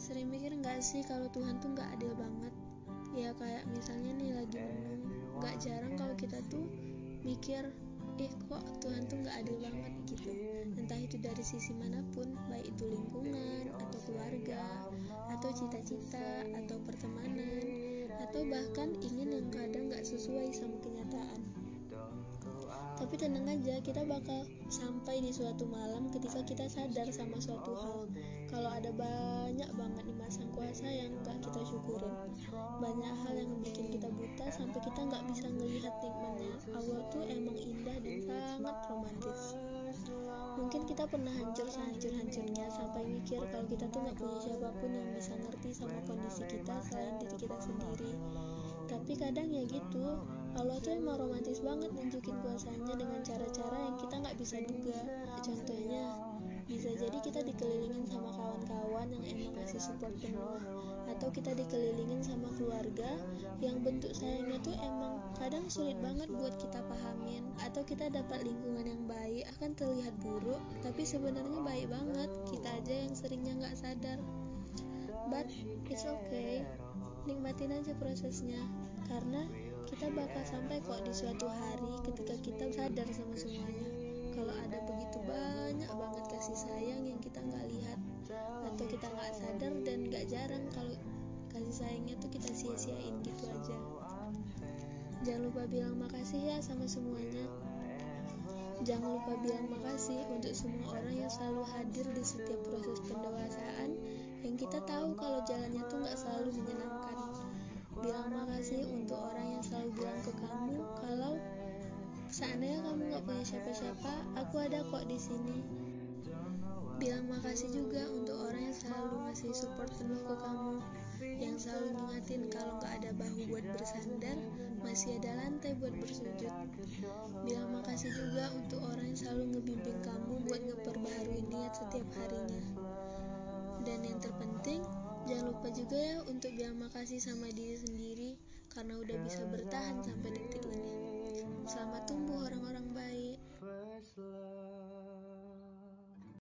sering mikir nggak sih kalau Tuhan tuh nggak adil banget? Ya kayak misalnya nih lagi menung nggak jarang kalau kita tuh mikir eh kok Tuhan tuh nggak adil banget? gitu. Entah itu dari sisi mana pun baik itu lingkungan atau keluarga atau cita-cita atau pertemanan atau bahkan ingin yang kadang nggak sesuai sama kenyataan tapi tenang aja kita bakal sampai di suatu malam ketika kita sadar sama suatu hal. Kalau ada banyak banget nih masa kuasa yang gak kita syukurin. Banyak hal yang bikin kita buta sampai kita nggak bisa ngelihat nikmatnya. Allah tuh emang indah dan sangat romantis. Mungkin kita pernah hancur sehancur-hancurnya sampai mikir kalau kita tuh nggak punya siapa pun yang bisa ngerti sama kondisi kita selain diri kita sendiri. Tapi kadang ya gitu Allah tuh emang romantis banget nunjukin kuasanya dengan cara-cara yang kita nggak bisa duga. Contohnya bisa jadi kita dikelilingin sama kawan-kawan yang emang ngasih support penuh atau kita dikelilingin sama keluarga yang bentuk sayangnya tuh emang kadang sulit banget buat kita pahamin. Atau kita dapat lingkungan yang baik akan terlihat buruk tapi sebenarnya baik banget. Kita aja yang seringnya nggak sadar. But it's okay. Nikmatin aja prosesnya. Karena kita bakal sampai kok di suatu hari ketika kita sadar sama semuanya. Kalau ada begitu banyak banget kasih sayang yang kita nggak lihat atau kita nggak sadar dan nggak jarang kalau kasih sayangnya tuh kita sia-siain gitu aja. Jangan lupa bilang makasih ya sama semuanya. Jangan lupa bilang makasih untuk semua orang yang selalu hadir di setiap proses pendewasaan. Yang kita tahu kalau jalannya tuh nggak selalu menyenangkan bilang makasih untuk orang yang selalu bilang ke kamu kalau seandainya kamu nggak punya siapa-siapa, aku ada kok di sini. Bilang makasih juga untuk orang yang selalu ngasih support penuh ke kamu, yang selalu ngingatin kalau nggak ada bahu buat bersandar, masih ada lantai buat bersujud. Bilang makasih juga juga ya untuk bilang makasih sama diri sendiri karena udah bisa bertahan sampai detik ini. Selamat tumbuh.